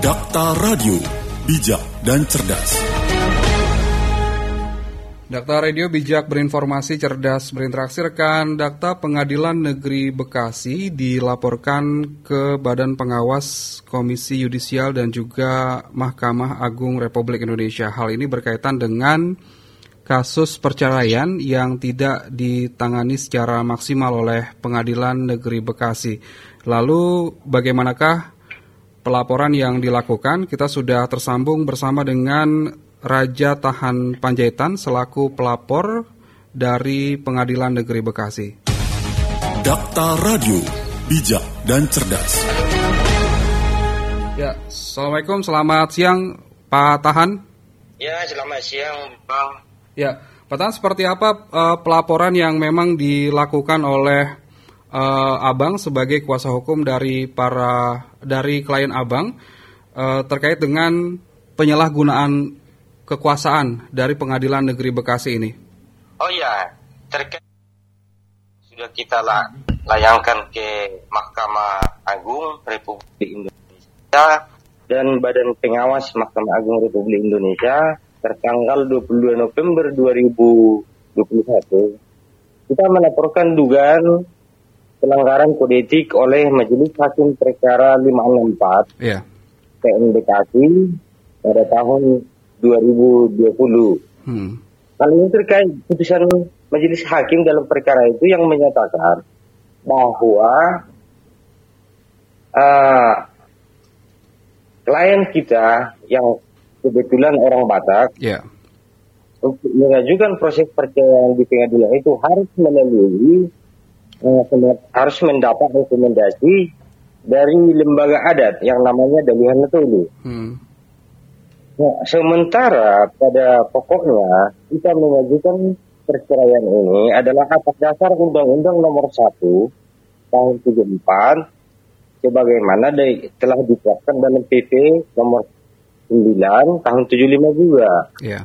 Dakta Radio, bijak dan cerdas. Dakta Radio bijak berinformasi cerdas berinteraksi rekan Dakta Pengadilan Negeri Bekasi dilaporkan ke Badan Pengawas Komisi Yudisial dan juga Mahkamah Agung Republik Indonesia. Hal ini berkaitan dengan kasus perceraian yang tidak ditangani secara maksimal oleh Pengadilan Negeri Bekasi. Lalu bagaimanakah pelaporan yang dilakukan? Kita sudah tersambung bersama dengan Raja Tahan Panjaitan selaku pelapor dari Pengadilan Negeri Bekasi. Dakta Radio, bijak dan cerdas. Ya, Assalamualaikum, selamat siang Pak Tahan. Ya, selamat siang Bang. Ya, Pak Tahan seperti apa uh, pelaporan yang memang dilakukan oleh uh, Abang sebagai kuasa hukum dari para dari klien Abang uh, terkait dengan penyalahgunaan kekuasaan dari Pengadilan Negeri Bekasi ini? Oh ya, terkait sudah kita layangkan ke Mahkamah Agung Republik Indonesia dan Badan Pengawas Mahkamah Agung Republik Indonesia tertanggal 22 November 2021 kita melaporkan dugaan pelanggaran kode etik oleh Majelis Hakim Perkara 564 yeah. Bekasi pada tahun 2020. Hmm. Hal ini terkait putusan majelis hakim dalam perkara itu yang menyatakan bahwa uh, klien kita yang kebetulan orang Batak yeah. untuk mengajukan proses perceraian di pengadilan itu harus melalui harus mendapat rekomendasi dari lembaga adat yang namanya Dalihan Tulu. Hmm. Nah, sementara pada pokoknya kita mengajukan perceraian ini adalah atas dasar Undang-Undang Nomor 1 tahun 74 sebagaimana telah ditetapkan dalam PP Nomor 9 tahun 75 juga. Yeah.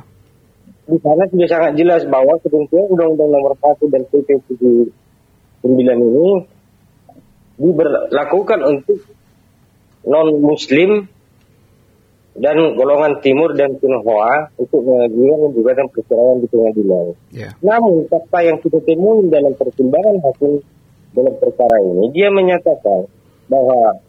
Di sana sudah sangat jelas bahwa ketentuan Undang-Undang Nomor 1 dan PP 79 ini diberlakukan untuk non Muslim dan golongan timur dan Tionghoa untuk mengajukan gugatan perceraian di pengadilan. Yeah. Namun fakta yang kita temui dalam pertimbangan hakim dalam perkara ini, dia menyatakan bahwa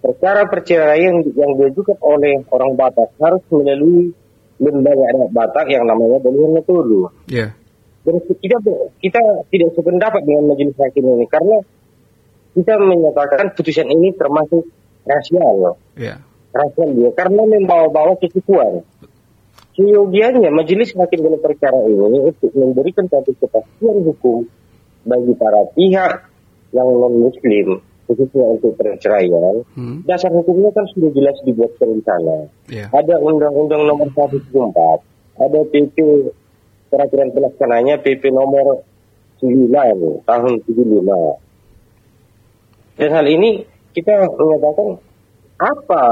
perkara perceraian yang diajukan oleh orang Batak harus melalui lembaga adat Batak yang namanya Balihan Metode. Yeah. Dan kita kita tidak sependapat dengan majelis hakim ini karena kita menyatakan putusan ini termasuk rasial. Yeah rasa dia karena membawa-bawa ketipuan. Seyogianya majelis hakim dalam perkara ini untuk memberikan satu kepastian hukum bagi para pihak yang non muslim khususnya untuk perceraian. Hmm. Dasar hukumnya kan sudah jelas dibuatkan di sana. Yeah. Ada Undang-Undang Nomor 174, ada PP peraturan pelaksananya PP Nomor 9 tahun 75. Dan hal ini kita menyatakan apa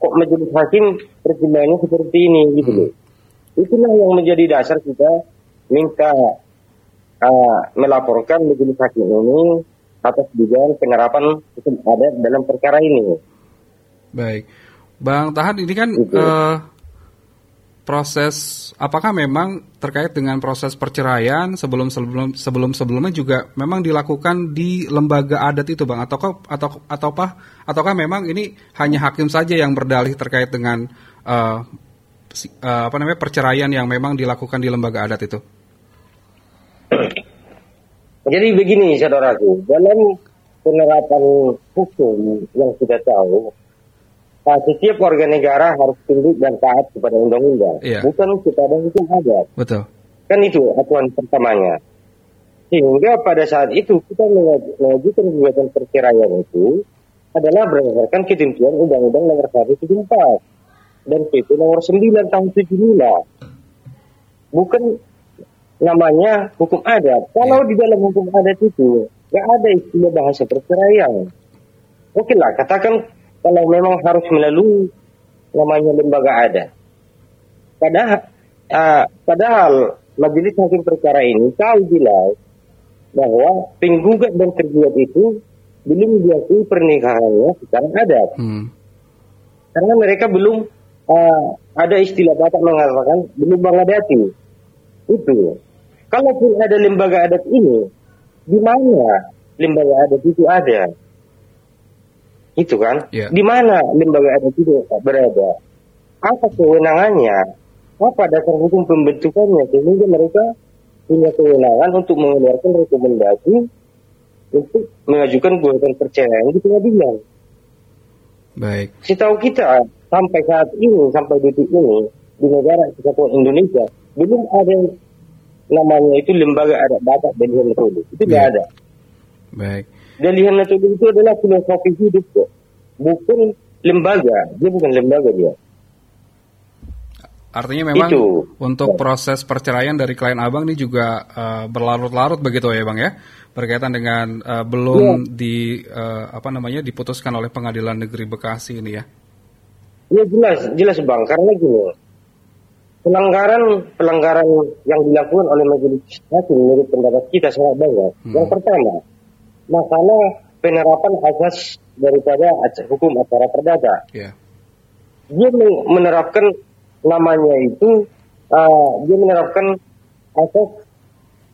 kok majelis hakim pertimbangannya seperti ini gitu loh. Hmm. Itulah yang menjadi dasar kita minta uh, melaporkan majelis hakim ini atas dugaan penerapan hukum adat dalam perkara ini. Baik, Bang Tahan ini kan uh, proses apakah memang terkait dengan proses perceraian sebelum sebelum sebelum sebelumnya juga memang dilakukan di lembaga adat itu bang ataukah atau atau apa ataukah memang ini hanya hakim saja yang berdalih terkait dengan uh, uh, apa namanya perceraian yang memang dilakukan di lembaga adat itu? Jadi begini saudaraku dalam penerapan hukum yang kita tahu Nah, setiap warga negara harus tunduk dan taat kepada undang-undang, iya. bukan kepada hukum adat. Betul. Kan itu aturan pertamanya. Sehingga pada saat itu kita mengajukan gugatan perceraian itu adalah berdasarkan ketentuan Undang-Undang Nomor 174 dan PP Nomor 9 tahun 75. Bukan namanya hukum adat. Kalau iya. di dalam hukum adat itu nggak ada istilah bahasa perceraian. Oke lah, katakan kalau memang harus melalui namanya lembaga ada. Padahal, uh, padahal majelis hakim perkara ini tahu jelas bahwa penggugat dan tergugat itu belum diakui pernikahannya secara adat. Hmm. karena mereka belum uh, ada istilah Batak mengatakan belum mengadati itu. Kalaupun ada lembaga adat ini, di mana lembaga adat itu ada? Itu kan? Yeah. Di mana lembaga adat itu berada? Apa kewenangannya? Apa dasar hukum pembentukannya sehingga mereka punya kewenangan untuk mengeluarkan rekomendasi untuk mengajukan gugatan perceraian di pengadilan. Baik. Setahu kita sampai saat ini, sampai detik ini di negara kesatuan Indonesia belum ada namanya itu lembaga adat Batak Metode. Itu tidak ada. Baik. Dalihan Metode itu adalah filosofi hidup, bukan lembaga. Dia bukan lembaga dia. Artinya memang itu. untuk proses perceraian dari klien abang ini juga uh, berlarut-larut begitu ya bang ya berkaitan dengan uh, belum ya. di uh, apa namanya diputuskan oleh pengadilan negeri Bekasi ini ya. Ya jelas jelas bang karena gini pelanggaran pelanggaran yang dilakukan oleh majelis hakim menurut pendapat kita sangat banyak. Hmm. Yang pertama, masalah penerapan asas daripada hukum acara perdata. Yeah. Dia menerapkan namanya itu, uh, dia menerapkan asas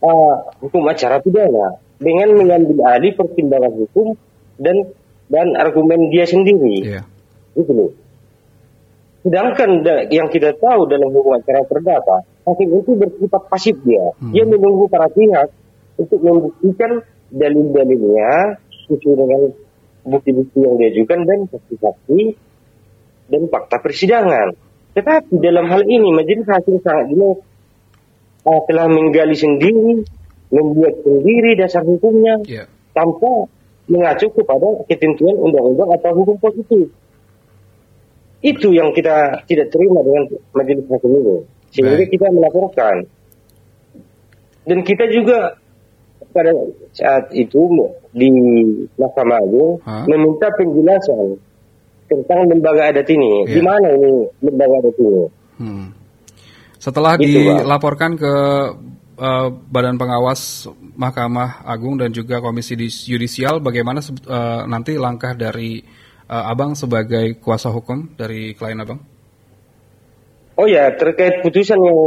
uh, hukum acara pidana dengan mengambil alih pertimbangan hukum dan dan argumen dia sendiri. Yeah. Itu loh. Sedangkan yang kita tahu dalam hukum acara perdata, hakim itu bersifat pasif dia. Hmm. Dia menunggu para pihak untuk membuktikan dalil-dalilnya sesuai dengan bukti-bukti yang diajukan dan saksi-saksi dan fakta persidangan. Tetapi dalam hal ini majelis hakim sangat jelas uh, telah menggali sendiri, membuat sendiri dasar hukumnya yeah. tanpa mengacu kepada ketentuan undang-undang atau hukum positif. Itu yang kita tidak terima dengan majelis hakim ini. Sehingga kita melaporkan. Dan kita juga pada saat itu di Mahkamah Agung meminta penjelasan tentang lembaga adat ini. Ya. Di mana ini lembaga adat ini? Hmm. Setelah itu, dilaporkan ke uh, Badan Pengawas Mahkamah Agung dan juga Komisi Yudisial, bagaimana uh, nanti langkah dari uh, Abang sebagai kuasa hukum dari klien Abang? Oh ya, terkait putusan yang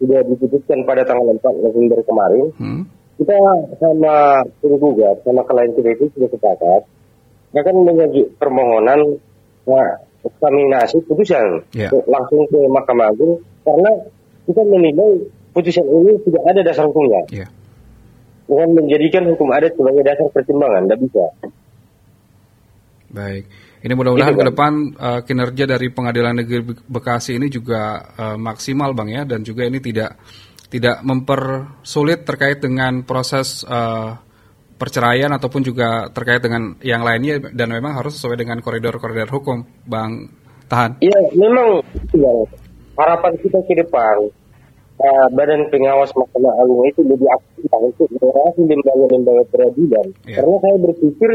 sudah diputuskan pada tanggal 4 November kemarin, hmm. Kita sama penggugat, sama klien kita itu sudah sepakat akan mengajukan permohonan nah, eksaminasi putusan yeah. langsung ke Mahkamah Agung karena kita menilai putusan ini tidak ada dasar hukumnya. Yeah. Bukan menjadikan hukum adat sebagai dasar pertimbangan, tidak bisa. Baik. Ini mudah-mudahan ke depan uh, kinerja dari Pengadilan Negeri Bekasi ini juga uh, maksimal Bang ya dan juga ini tidak tidak mempersulit terkait dengan proses uh, perceraian ataupun juga terkait dengan yang lainnya dan memang harus sesuai dengan koridor-koridor hukum Bang Tahan. Iya, memang ya, harapan kita ke depan uh, Badan Pengawas Mahkamah Agung itu lebih aktif untuk mengawasi lembaga-lembaga peradilan. Ya. Karena saya berpikir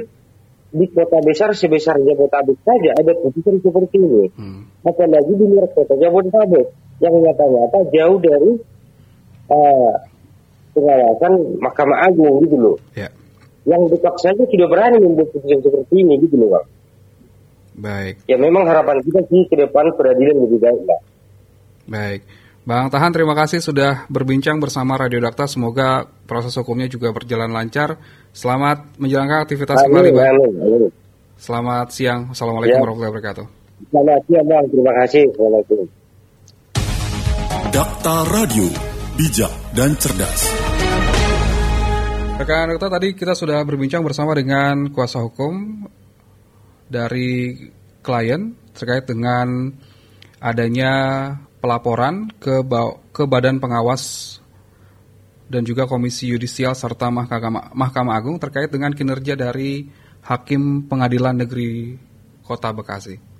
di kota besar sebesar Jabodetabek saja ada putusan seperti ini. Hmm. Apalagi di luar kota Jabodetabek yang nyata-nyata jauh dari uh, pengawasan Mahkamah Agung gitu loh. Yeah. Yang dekat saja sudah berani membuat putusan seperti ini gitu loh, Bang. Baik. Ya memang harapan kita sih ke depan peradilan lebih baik lah. Baik. Bang Tahan, terima kasih sudah berbincang bersama Radio Dakta. Semoga proses hukumnya juga berjalan lancar. Selamat menjalankan aktivitas amin, kembali, Bang. Amin, amin. Selamat siang. Assalamualaikum ya. warahmatullahi wabarakatuh. Selamat siang, Bang. Terima kasih. Assalamualaikum. Dakta Radio, bijak dan cerdas. Rekan Dakta, tadi kita sudah berbincang bersama dengan kuasa hukum dari klien terkait dengan adanya pelaporan ke ke Badan Pengawas dan juga Komisi Yudisial serta Mahkamah, Mahkamah Agung terkait dengan kinerja dari Hakim Pengadilan Negeri Kota Bekasi.